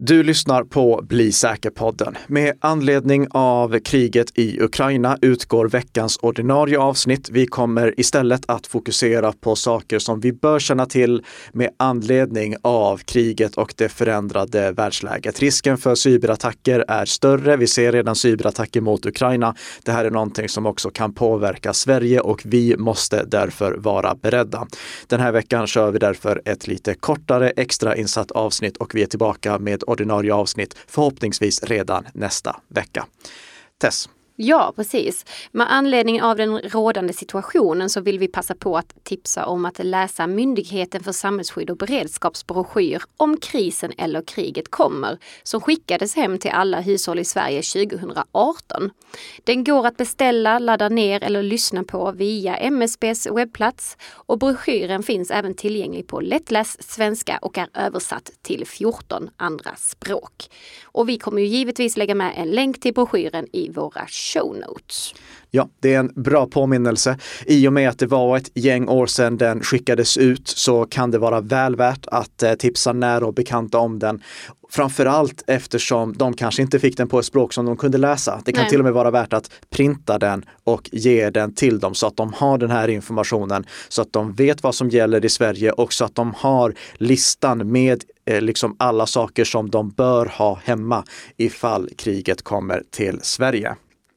Du lyssnar på Bli säker-podden. Med anledning av kriget i Ukraina utgår veckans ordinarie avsnitt. Vi kommer istället att fokusera på saker som vi bör känna till med anledning av kriget och det förändrade världsläget. Risken för cyberattacker är större. Vi ser redan cyberattacker mot Ukraina. Det här är någonting som också kan påverka Sverige och vi måste därför vara beredda. Den här veckan kör vi därför ett lite kortare extrainsatt avsnitt och vi är tillbaka med ordinarie avsnitt förhoppningsvis redan nästa vecka. Tess, Ja, precis. Med anledning av den rådande situationen så vill vi passa på att tipsa om att läsa Myndigheten för samhällsskydd och beredskaps broschyr om krisen eller kriget kommer, som skickades hem till alla hushåll i Sverige 2018. Den går att beställa, ladda ner eller lyssna på via MSBs webbplats och broschyren finns även tillgänglig på lättläst svenska och är översatt till 14 andra språk. Och vi kommer ju givetvis lägga med en länk till broschyren i våra show notes. Ja, det är en bra påminnelse. I och med att det var ett gäng år sedan den skickades ut så kan det vara väl värt att eh, tipsa nära och bekanta om den. Framförallt eftersom de kanske inte fick den på ett språk som de kunde läsa. Det kan Nej. till och med vara värt att printa den och ge den till dem så att de har den här informationen, så att de vet vad som gäller i Sverige och så att de har listan med eh, liksom alla saker som de bör ha hemma ifall kriget kommer till Sverige.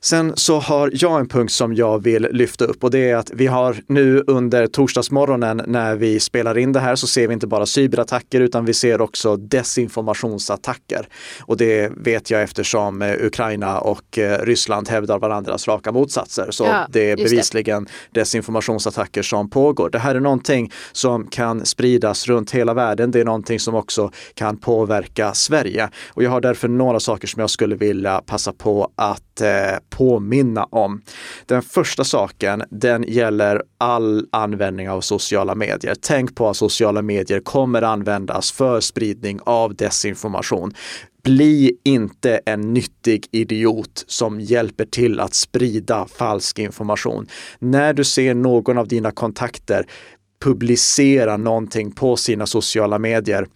Sen så har jag en punkt som jag vill lyfta upp och det är att vi har nu under torsdagsmorgonen när vi spelar in det här så ser vi inte bara cyberattacker utan vi ser också desinformationsattacker. Och det vet jag eftersom eh, Ukraina och eh, Ryssland hävdar varandras raka motsatser. Så ja, det är bevisligen det. desinformationsattacker som pågår. Det här är någonting som kan spridas runt hela världen. Det är någonting som också kan påverka Sverige. Och jag har därför några saker som jag skulle vilja passa på att eh, påminna om. Den första saken, den gäller all användning av sociala medier. Tänk på att sociala medier kommer användas för spridning av desinformation. Bli inte en nyttig idiot som hjälper till att sprida falsk information. När du ser någon av dina kontakter publicera någonting på sina sociala medier,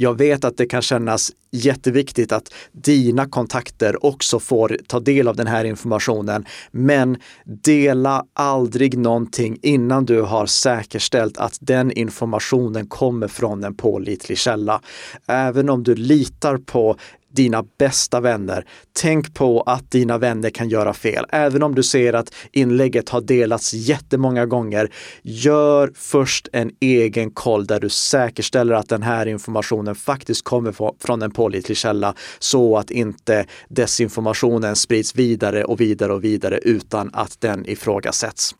jag vet att det kan kännas jätteviktigt att dina kontakter också får ta del av den här informationen. Men dela aldrig någonting innan du har säkerställt att den informationen kommer från en pålitlig källa. Även om du litar på dina bästa vänner. Tänk på att dina vänner kan göra fel. Även om du ser att inlägget har delats jättemånga gånger, gör först en egen koll där du säkerställer att den här informationen faktiskt kommer från en pålitlig källa så att inte desinformationen sprids vidare och vidare och vidare utan att den ifrågasätts.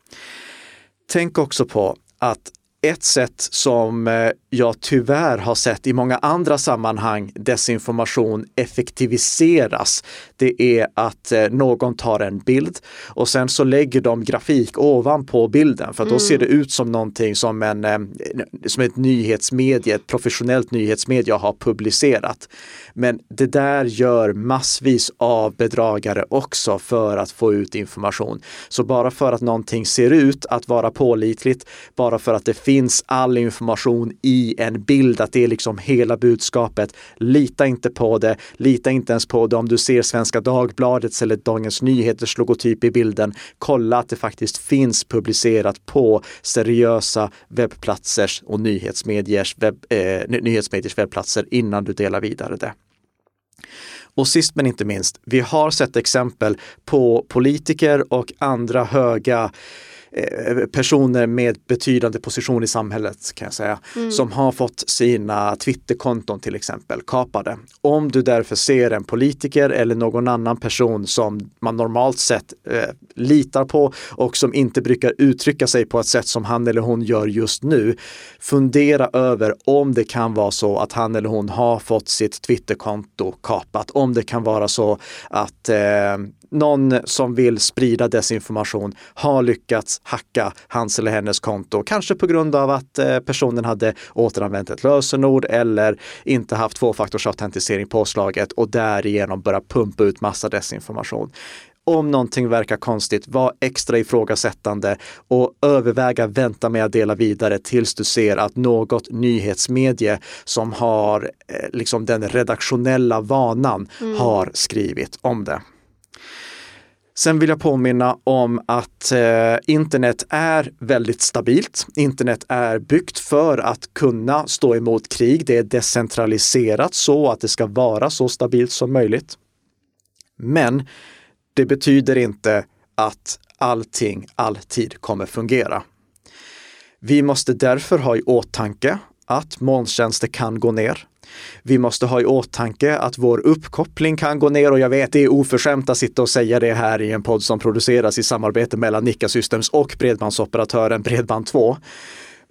Tänk också på att ett sätt som eh, jag tyvärr har sett i många andra sammanhang desinformation effektiviseras, det är att eh, någon tar en bild och sen så lägger de grafik ovanpå bilden för då mm. ser det ut som någonting som, en, eh, som ett nyhetsmedie, ett professionellt nyhetsmedie har publicerat. Men det där gör massvis av bedragare också för att få ut information. Så bara för att någonting ser ut att vara pålitligt, bara för att det finns all information i en bild, att det är liksom hela budskapet. Lita inte på det, lita inte ens på det om du ser Svenska Dagbladets eller Dagens Nyheters logotyp i bilden. Kolla att det faktiskt finns publicerat på seriösa webbplatsers och nyhetsmediers, webb, eh, nyhetsmediers webbplatser innan du delar vidare det. Och sist men inte minst, vi har sett exempel på politiker och andra höga personer med betydande position i samhället kan jag säga, mm. som har fått sina Twitterkonton till exempel kapade. Om du därför ser en politiker eller någon annan person som man normalt sett eh, litar på och som inte brukar uttrycka sig på ett sätt som han eller hon gör just nu, fundera över om det kan vara så att han eller hon har fått sitt Twitterkonto kapat, om det kan vara så att eh, någon som vill sprida desinformation har lyckats hacka hans eller hennes konto, kanske på grund av att eh, personen hade återanvänt ett lösenord eller inte haft tvåfaktorsautentisering påslaget och därigenom börja pumpa ut massa desinformation. om någonting verkar konstigt, var extra ifrågasättande och överväga vänta med att dela vidare tills du ser att något nyhetsmedie som har eh, liksom den redaktionella vanan mm. har skrivit om det. Sen vill jag påminna om att eh, internet är väldigt stabilt. Internet är byggt för att kunna stå emot krig. Det är decentraliserat så att det ska vara så stabilt som möjligt. Men det betyder inte att allting alltid kommer fungera. Vi måste därför ha i åtanke att molntjänster kan gå ner. Vi måste ha i åtanke att vår uppkoppling kan gå ner och jag vet det är oförskämt att sitta och säga det här i en podd som produceras i samarbete mellan Nikka Systems och bredbandsoperatören Bredband2.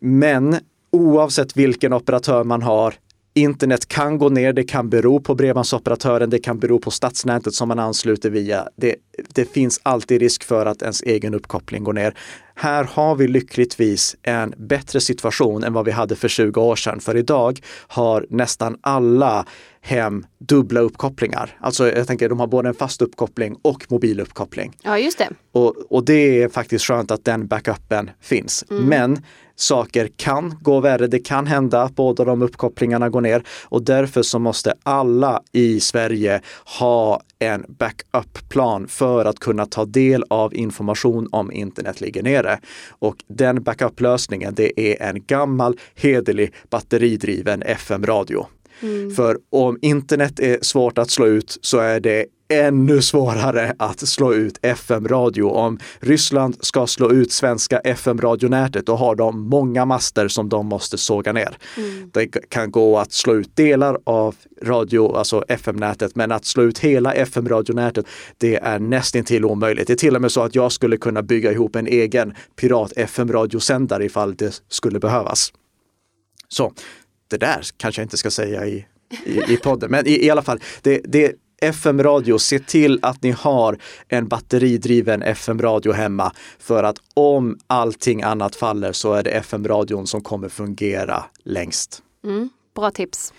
Men oavsett vilken operatör man har Internet kan gå ner, det kan bero på bredbandsoperatören, det kan bero på stadsnätet som man ansluter via. Det, det finns alltid risk för att ens egen uppkoppling går ner. Här har vi lyckligtvis en bättre situation än vad vi hade för 20 år sedan. För idag har nästan alla hem dubbla uppkopplingar. Alltså jag tänker de har både en fast uppkoppling och mobiluppkoppling. Ja, just det. Och, och det är faktiskt skönt att den backupen finns. Mm. Men saker kan gå värre. Det kan hända att båda de uppkopplingarna går ner och därför så måste alla i Sverige ha en backup-plan för att kunna ta del av information om internet ligger nere. Och den backup-lösningen, det är en gammal hederlig batteridriven FM-radio. Mm. För om internet är svårt att slå ut så är det ännu svårare att slå ut FM-radio. Om Ryssland ska slå ut svenska FM-radionätet, då har de många master som de måste såga ner. Mm. Det kan gå att slå ut delar av radio, alltså FM-nätet, men att slå ut hela FM-radionätet, det är nästintill omöjligt. Det är till och med så att jag skulle kunna bygga ihop en egen pirat FM-radiosändare ifall det skulle behövas. Så det där kanske jag inte ska säga i, i, i podden, men i, i alla fall, det, det FM-radio, se till att ni har en batteridriven FM-radio hemma. För att om allting annat faller så är det FM-radion som kommer fungera längst. Mm, bra tips.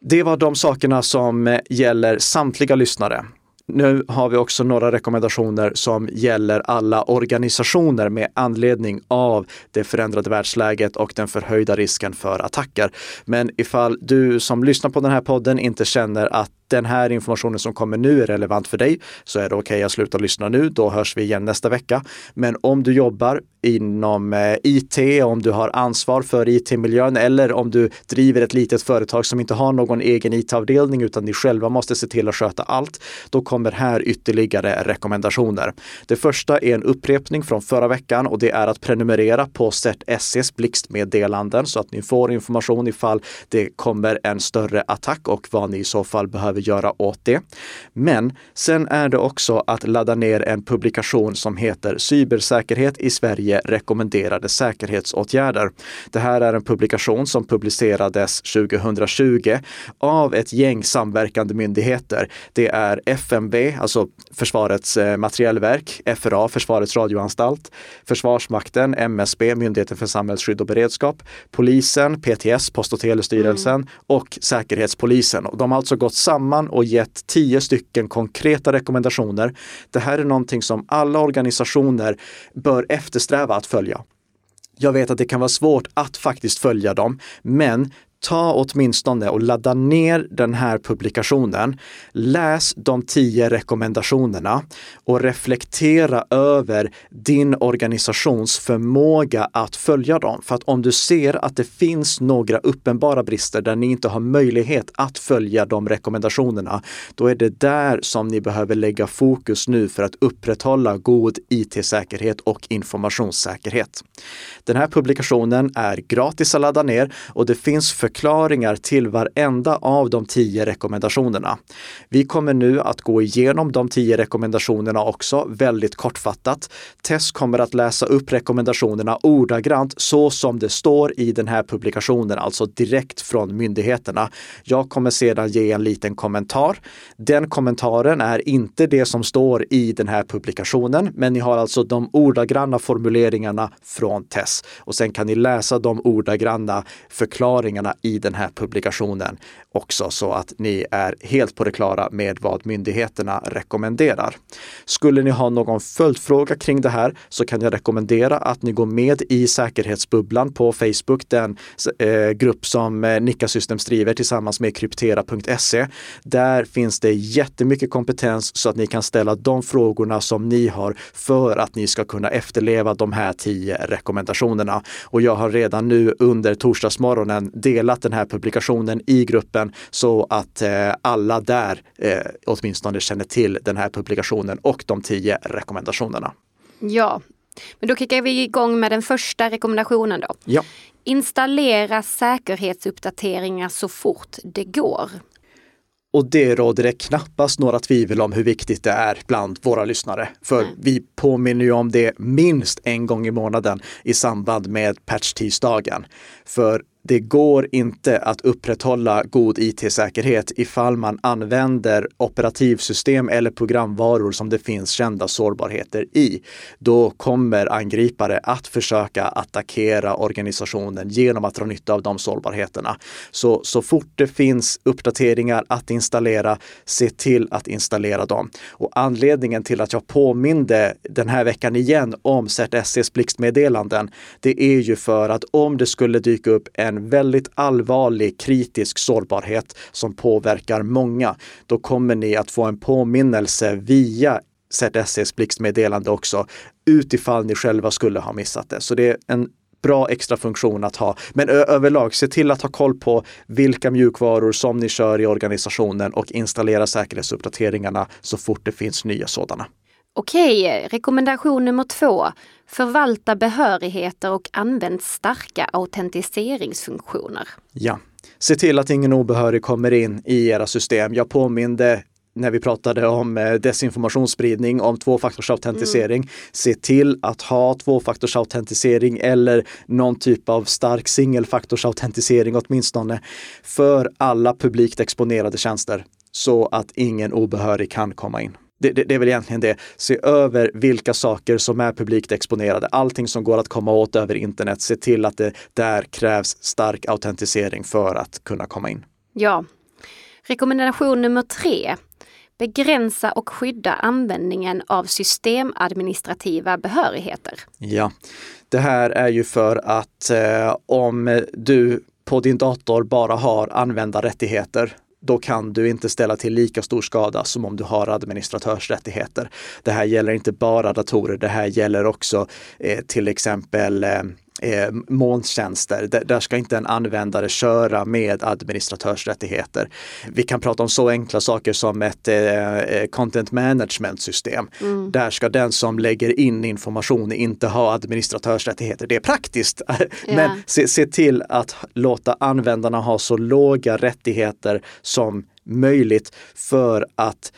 Det var de sakerna som gäller samtliga lyssnare. Nu har vi också några rekommendationer som gäller alla organisationer med anledning av det förändrade världsläget och den förhöjda risken för attacker. Men ifall du som lyssnar på den här podden inte känner att den här informationen som kommer nu är relevant för dig så är det okej okay, att sluta lyssna nu. Då hörs vi igen nästa vecka. Men om du jobbar inom eh, IT, om du har ansvar för IT-miljön eller om du driver ett litet företag som inte har någon egen IT-avdelning utan ni själva måste se till att sköta allt, då kommer här ytterligare rekommendationer. Det första är en upprepning från förra veckan och det är att prenumerera på CERT-SEs blixtmeddelanden så att ni får information ifall det kommer en större attack och vad ni i så fall behöver behöver göra åt det. Men sen är det också att ladda ner en publikation som heter Cybersäkerhet i Sverige rekommenderade säkerhetsåtgärder. Det här är en publikation som publicerades 2020 av ett gäng samverkande myndigheter. Det är FMV, alltså Försvarets eh, materielverk, FRA, Försvarets radioanstalt, Försvarsmakten, MSB, Myndigheten för samhällsskydd och beredskap, polisen, PTS, Post och telestyrelsen mm. och Säkerhetspolisen. Och de har alltså gått samman samman och gett tio stycken konkreta rekommendationer. Det här är någonting som alla organisationer bör eftersträva att följa. Jag vet att det kan vara svårt att faktiskt följa dem, men ta åtminstone och ladda ner den här publikationen. Läs de tio rekommendationerna och reflektera över din organisations förmåga att följa dem. För att om du ser att det finns några uppenbara brister där ni inte har möjlighet att följa de rekommendationerna, då är det där som ni behöver lägga fokus nu för att upprätthålla god IT-säkerhet och informationssäkerhet. Den här publikationen är gratis att ladda ner och det finns förklaringar till varenda av de tio rekommendationerna. Vi kommer nu att gå igenom de tio rekommendationerna också väldigt kortfattat. Tess kommer att läsa upp rekommendationerna ordagrant så som det står i den här publikationen, alltså direkt från myndigheterna. Jag kommer sedan ge en liten kommentar. Den kommentaren är inte det som står i den här publikationen, men ni har alltså de ordagranna formuleringarna från Tess och sen kan ni läsa de ordagranna förklaringarna i den här publikationen också så att ni är helt på det klara med vad myndigheterna rekommenderar. Skulle ni ha någon följdfråga kring det här så kan jag rekommendera att ni går med i säkerhetsbubblan på Facebook, den eh, grupp som eh, Nika Systems driver tillsammans med kryptera.se. Där finns det jättemycket kompetens så att ni kan ställa de frågorna som ni har för att ni ska kunna efterleva de här tio rekommendationerna. Och jag har redan nu under torsdagsmorgonen delat den här publikationen i gruppen så att eh, alla där eh, åtminstone känner till den här publikationen och de tio rekommendationerna. Ja, men då kickar vi igång med den första rekommendationen då. Ja. Installera säkerhetsuppdateringar så fort det går. Och det råder det knappast några tvivel om hur viktigt det är bland våra lyssnare. För mm. vi påminner ju om det minst en gång i månaden i samband med patch-tisdagen. För det går inte att upprätthålla god IT-säkerhet ifall man använder operativsystem eller programvaror som det finns kända sårbarheter i. Då kommer angripare att försöka attackera organisationen genom att dra nytta av de sårbarheterna. Så, så fort det finns uppdateringar att installera, se till att installera dem. Och anledningen till att jag påminde den här veckan igen om CertSCs blixtmeddelanden, det är ju för att om det skulle dyka upp en en väldigt allvarlig kritisk sårbarhet som påverkar många, då kommer ni att få en påminnelse via ZSCs blixtmeddelande också utifall ni själva skulle ha missat det. Så det är en bra extra funktion att ha. Men överlag, se till att ha koll på vilka mjukvaror som ni kör i organisationen och installera säkerhetsuppdateringarna så fort det finns nya sådana. Okej, rekommendation nummer två. Förvalta behörigheter och använd starka autentiseringsfunktioner. Ja, se till att ingen obehörig kommer in i era system. Jag påminde när vi pratade om eh, desinformationsspridning, om tvåfaktorsautentisering. Mm. Se till att ha tvåfaktorsautentisering eller någon typ av stark singelfaktorsautentisering åtminstone för alla publikt exponerade tjänster så att ingen obehörig kan komma in. Det, det, det, är väl egentligen det. Se över vilka saker som är publikt exponerade. Allting som går att komma åt över internet. Se till att det där krävs stark autentisering för att kunna komma in. Ja. Rekommendation nummer tre. Begränsa och skydda användningen av systemadministrativa behörigheter. Ja, det här är ju för att eh, om du på din dator bara har användarrättigheter då kan du inte ställa till lika stor skada som om du har administratörsrättigheter. Det här gäller inte bara datorer, det här gäller också eh, till exempel eh, eh, molntjänster. Där, där ska inte en användare köra med administratörsrättigheter. Vi kan prata om så enkla saker som ett eh, eh content management system. Mm. Där ska den som lägger in information inte ha administratörsrättigheter. Det är praktiskt, yeah. men se, se till att låta användarna ha så låga rättigheter som möjligt för att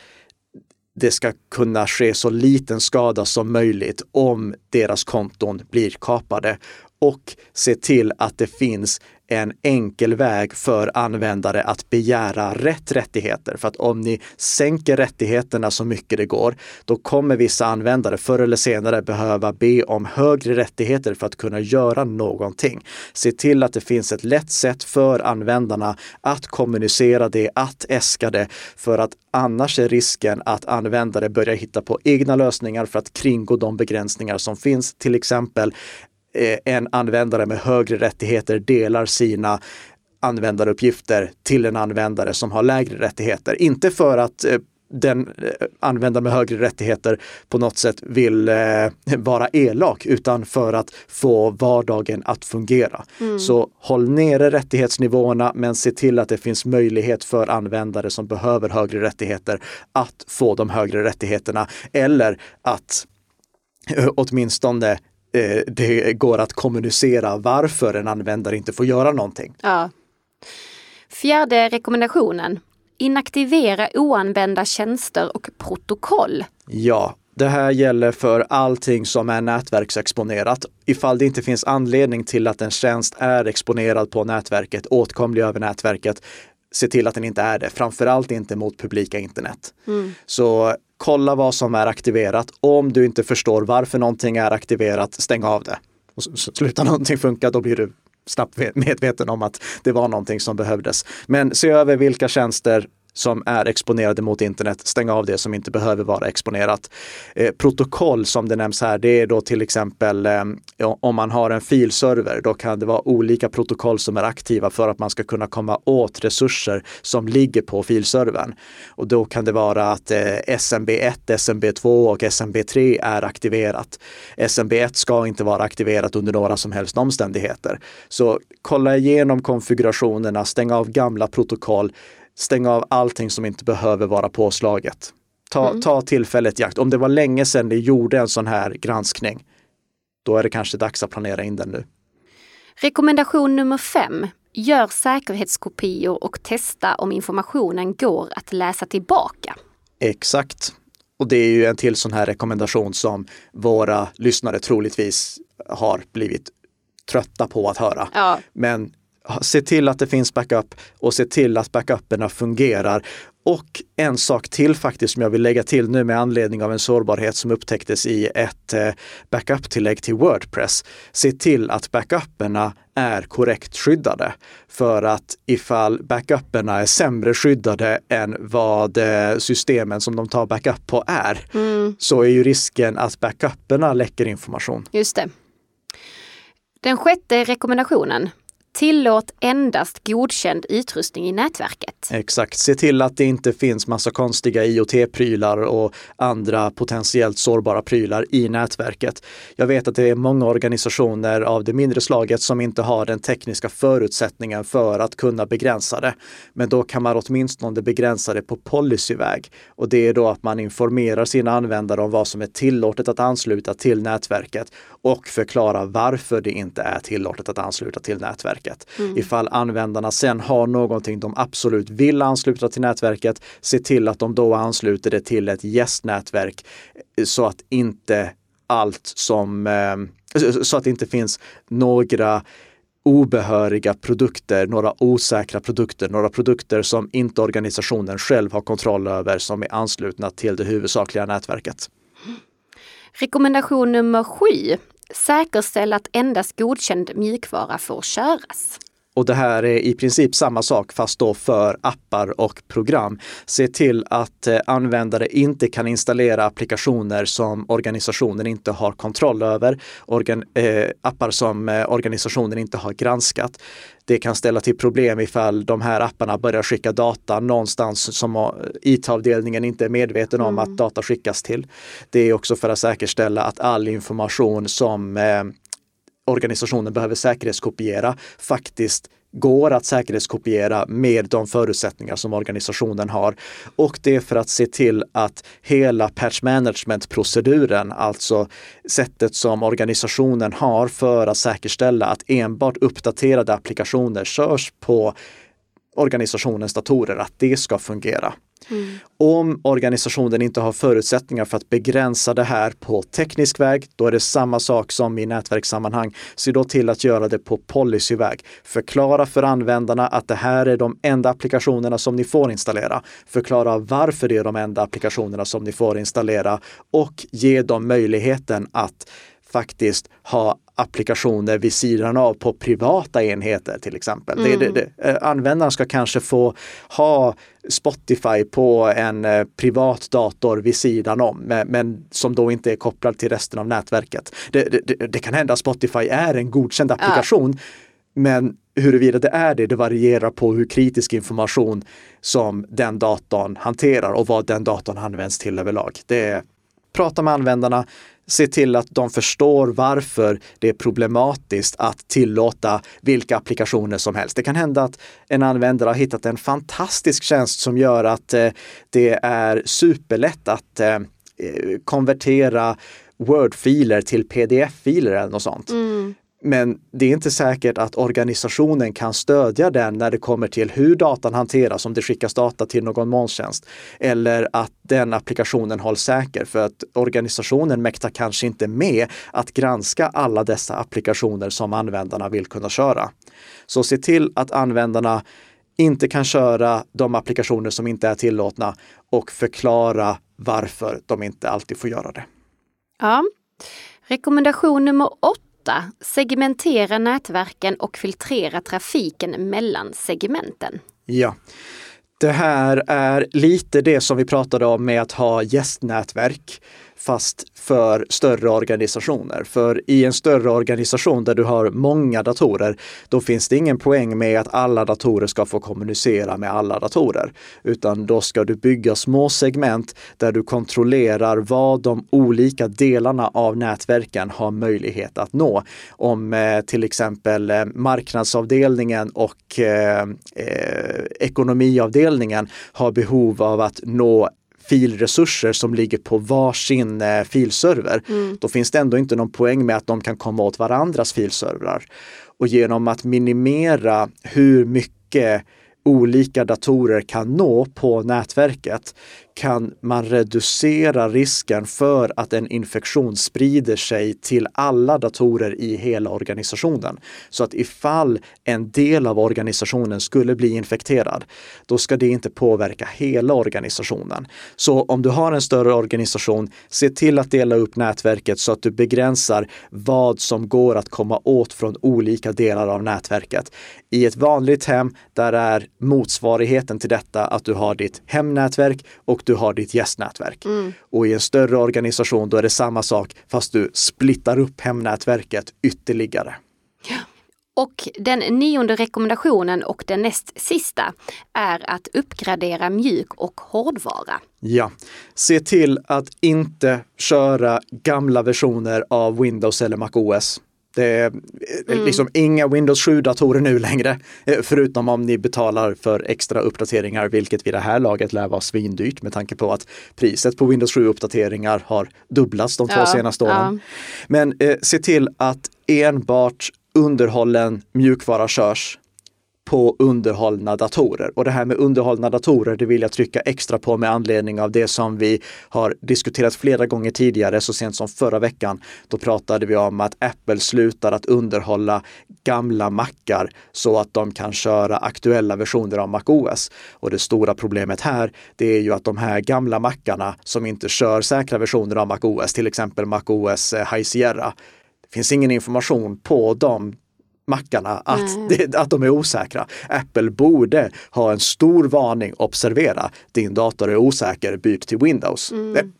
det ska kunna ske så liten skada som möjligt om deras konton blir kapade och se till att det finns en enkel väg för användare att begära rätt rättigheter. För att om ni sänker rättigheterna så mycket det går, då kommer vissa användare förr eller senare behöva be om högre rättigheter för att kunna göra någonting. Se till att det finns ett lätt sätt för användarna att kommunicera det, att äska det, för att annars är risken att användare börjar hitta på egna lösningar för att kringgå de begränsningar som finns. Till exempel en användare med högre rättigheter delar sina användaruppgifter till en användare som har lägre rättigheter. Inte för att eh, den eh, användare med högre rättigheter på något sätt vill vara elak utan för att få vardagen att fungera. Mm. Så håll nere rättighetsnivåerna men se till att det finns möjlighet för användare som behöver högre rättigheter att få de högre rättigheterna eller att åtminstone eh, det går att kommunicera varför en användare inte får göra någonting. Ja. Fjärde rekommendationen. Inaktivera oanvända tjänster och protokoll. Ja, det här gäller för allting som är nätverksexponerat. Ifall det inte finns anledning till att en tjänst är exponerad på nätverket, åtkomlig över nätverket, se till att den inte är det. Framförallt inte mot publika internet. Mm. Så kolla vad som är aktiverat. Om du inte förstår varför någonting är aktiverat, stäng av det. Och slutar någonting funka, då blir du snabbt medveten om att det var någonting som behövdes. Men se över vilka tjänster som är exponerade mot internet, stänga av det som inte behöver vara exponerat. Eh, protokoll som det nämns här, det är då till exempel eh, om man har en filserver, då kan det vara olika protokoll som är aktiva för att man ska kunna komma åt resurser som ligger på filservern. Och då kan det vara att eh, SMB1, SMB2 och SMB3 är aktiverat. SMB1 ska inte vara aktiverat under några som helst omständigheter. Så kolla igenom konfigurationerna, stäng av gamla protokoll, stänga av allting som inte behöver vara påslaget. Ta, mm. ta tillfället i akt. Om det var länge sedan ni gjorde en sån här granskning, då är det kanske dags att planera in den nu. Rekommendation nummer fem. Gör säkerhetskopior och testa om informationen går att läsa tillbaka. Exakt. Och det är ju en till sån här rekommendation som våra lyssnare troligtvis har blivit trötta på att höra. Ja. Men se till att det finns backup och se till att backuperna fungerar. Och en sak till faktiskt som jag vill lägga till nu med anledning av en sårbarhet som upptäcktes i ett eh, backup-tillägg till Wordpress. Se till att backuperna är korrekt skyddade. För att ifall backuperna är sämre skyddade än vad eh, systemen som de tar backup på är, mm. så är ju risken att backuperna läcker information. Just det. Den sjätte rekommendationen Tillåt endast godkänd utrustning i nätverket. Exakt, se till att det inte finns massa konstiga IoT-prylar och andra potentiellt sårbara prylar i nätverket. Jag vet att det är många organisationer av det mindre slaget som inte har den tekniska förutsättningen för att kunna begränsa det. Men då kan man åtminstone begränsa det på policyväg. Och det är då att man informerar sina användare om vad som är tillåtet att ansluta till nätverket och förklarar varför det inte är tillåtet att ansluta till nätverket nätverket. Mm. Ifall användarna sen har någonting de absolut vill ansluta till nätverket, se till att de då ansluter det till ett gästnätverk eh, så att inte allt som, eh, så att det inte finns några obehöriga produkter, några osäkra produkter, några produkter som inte organisationen själv har kontroll över som är anslutna till det huvudsakliga nätverket. Rekommendation nummer sju Säkerställ att endast godkänd mjukvara får köras. Och det här är i princip samma sak fast då för appar och program. Se till att eh, användare inte kan installera applikationer som organisationen inte har kontroll över, Organ, eh, appar som eh, organisationen inte har granskat. Det kan ställa till problem ifall de här apparna börjar skicka data någonstans som eh, IT-avdelningen inte är medveten om mm. att data skickas till. Det är också för att säkerställa att all information som eh, organisationen behöver säkerhetskopiera faktiskt går att säkerhetskopiera med de förutsättningar som organisationen har. Och det är för att se till att hela patch management-proceduren, alltså sättet som organisationen har för att säkerställa att enbart uppdaterade applikationer körs på organisationens datorer, att det ska fungera. Mm. Om organisationen inte har förutsättningar för att begränsa det här på teknisk väg, då är det samma sak som i nätverkssammanhang. Se då till att göra det på policyväg. Förklara för användarna att det här är de enda applikationerna som ni får installera. Förklara varför det är de enda applikationerna som ni får installera och ge dem möjligheten att faktiskt ha applikationer vid sidan av på privata enheter till exempel. Mm. Det, det, det, eh, användaren ska kanske få ha Spotify på en eh, privat dator vid sidan om, men, men, som då inte är kopplad till resten av nätverket. Det, kan hända att Spotify är en godkänd applikation, ja. men huruvida det är det, det varierar på hur kritisk information som den datorn hanterar och vad den datorn används till överlag. Det prata med användarna, se till att de förstår varför det är problematiskt att tillåta vilka applikationer som helst. Det kan hända att en användare har hittat en fantastisk tjänst som gör att eh, det är superlätt att eh, eh konvertera Word-filer till pdf-filer eller något sånt. Mm. Men det är inte säkert att organisationen kan stödja den när det kommer till hur datan hanteras, om det skickas data till någon molntjänst. Eller att den applikationen hålls säker för att organisationen mäktar kanske inte med att granska alla dessa applikationer som användarna vill kunna köra. Så se till att användarna inte kan köra de applikationer som inte är tillåtna och förklara varför de inte alltid får göra det. Ja. Rekommendation nummer åtta 8. Segmentera nätverken och filtrera trafiken mellan segmenten. Ja. Det här är lite det som vi pratade om med att ha gästnätverk fast för större organisationer. För i en större organisation där du har många datorer, då finns det ingen poäng med att alla datorer ska få kommunicera med alla datorer. Utan då ska du bygga små segment där du kontrollerar vad de olika delarna av nätverken har möjlighet att nå. Om eh, till exempel eh, marknadsavdelningen och eh, eh ekonomiavdelningen har behov av att nå filresurser som ligger på varsin eh, filserver, mm. då finns det ändå inte någon poäng med att de kan komma åt varandras filservrar. Och genom att minimera hur mycket olika datorer kan nå på nätverket kan man reducera risken för att en infektion sprider sig till alla datorer i hela organisationen. Så att ifall en del av organisationen skulle bli infekterad, då ska det inte påverka hela organisationen. Så om du har en större organisation, se till att dela upp nätverket så att du begränsar vad som går att komma åt från olika delar av nätverket. I ett vanligt hem, där är motsvarigheten till detta att du har ditt hemnätverk och du har ditt gästnätverk. Mm. Och i en större organisation då är det samma sak fast du splittar upp hemnätverket ytterligare. Ja. Och den nionde rekommendationen och den näst sista är att uppgradera mjuk och hårdvara. Ja, se till att inte köra gamla versioner av Windows eller MacOS. Det är mm. liksom inga Windows 7-datorer nu längre, eh, förutom om ni betalar för extra uppdateringar, vilket vid det här laget lär vara svindyrt med tanke på att priset på Windows 7-uppdateringar har dubblats de två ja, senaste åren. Ja. Men eh, se till att enbart underhållen mjukvara körs på underhållna datorer. Och det här med underhållna datorer, det vill jag trycka extra på med anledning av det som vi har diskuterat flera gånger tidigare, så sent som förra veckan. Då pratade vi om att Apple slutar att underhålla gamla mackar så att de kan köra aktuella versioner av MacOS. Och det stora problemet här, det är ju att de här gamla mackarna som inte kör säkra versioner av MacOS, till exempel MacOS eh, High Sierra, det finns ingen information på dem mackarna att, det, att de är osäkra. Apple borde ha en stor varning, observera, din dator är osäker, byt till Windows. Mm.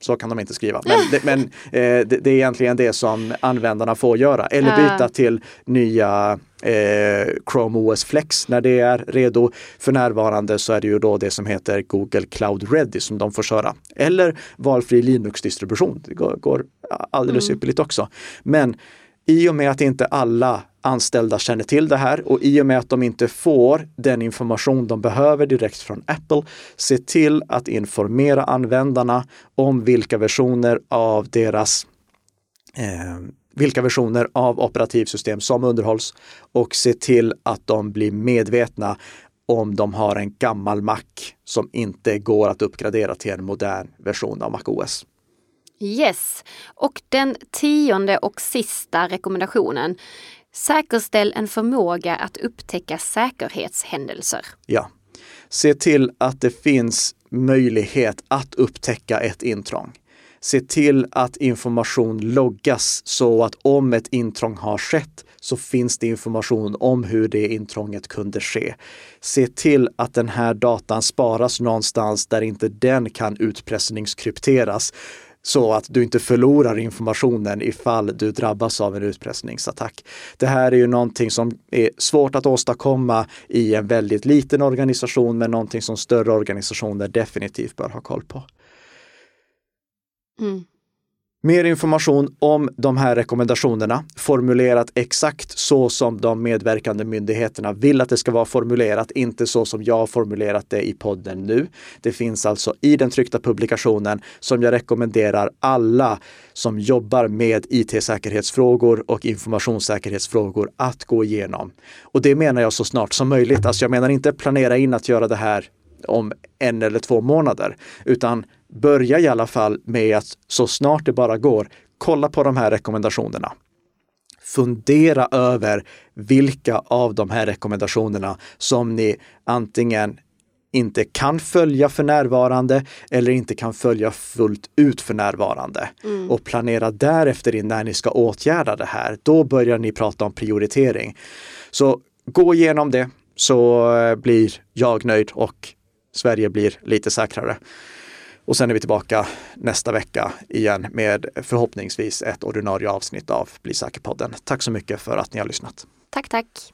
Så kan de inte skriva. Men, det, men eh, det, det, är egentligen det som användarna får göra. Eller byta till nya eh, Chrome OS Flex när det är redo. För närvarande så är det ju då det som heter Google Cloud Ready som de får köra. Eller valfri Linux-distribution. Det går, går alldeles mm. ypperligt också. Men i och med att inte alla anställda känner till det här och i och med att de inte får den information de behöver direkt från Apple, se till att informera användarna om vilka versioner av deras eh, vilka versioner av operativsystem som underhålls och se till att de blir medvetna om de har en gammal Mac som inte går att uppgradera till en modern version av MacOS. Yes, och den tionde och sista rekommendationen Säkerställ en förmåga att upptäcka säkerhetshändelser. Ja. Se till att det finns möjlighet att upptäcka ett intrång. Se till att information loggas så att om ett intrång har skett så finns det information om hur det intrånget kunde ske. Se till att den här datan sparas någonstans där inte den kan utpressningskrypteras så att du inte förlorar informationen ifall du drabbas av en utpressningsattack. Det här är ju någonting som är svårt att åstadkomma i en väldigt liten organisation, men någonting som större organisationer definitivt bör ha koll på. Mm. Mer information om de här rekommendationerna formulerat exakt så som de medverkande myndigheterna vill att det ska vara formulerat, inte så som jag har formulerat det i podden nu. Det finns alltså i den tryckta publikationen som jag rekommenderar alla som jobbar med IT-säkerhetsfrågor och informationssäkerhetsfrågor att gå igenom. Och det menar jag så snart som möjligt. Alltså jag menar inte planera in att göra det här om en eller två månader, utan börja i alla fall med att så snart det bara går, kolla på de här rekommendationerna. Fundera över vilka av de här rekommendationerna som ni antingen inte kan följa för närvarande eller inte kan följa fullt ut för närvarande. Mm. Och planera därefter in när ni ska åtgärda det här. Då börjar ni prata om prioritering. Så gå igenom det så blir jag nöjd och Sverige blir lite säkrare. Och sen är vi tillbaka nästa vecka igen med förhoppningsvis ett ordinarie avsnitt av Bli säker-podden. Tack så mycket för att ni har lyssnat. Tack, tack.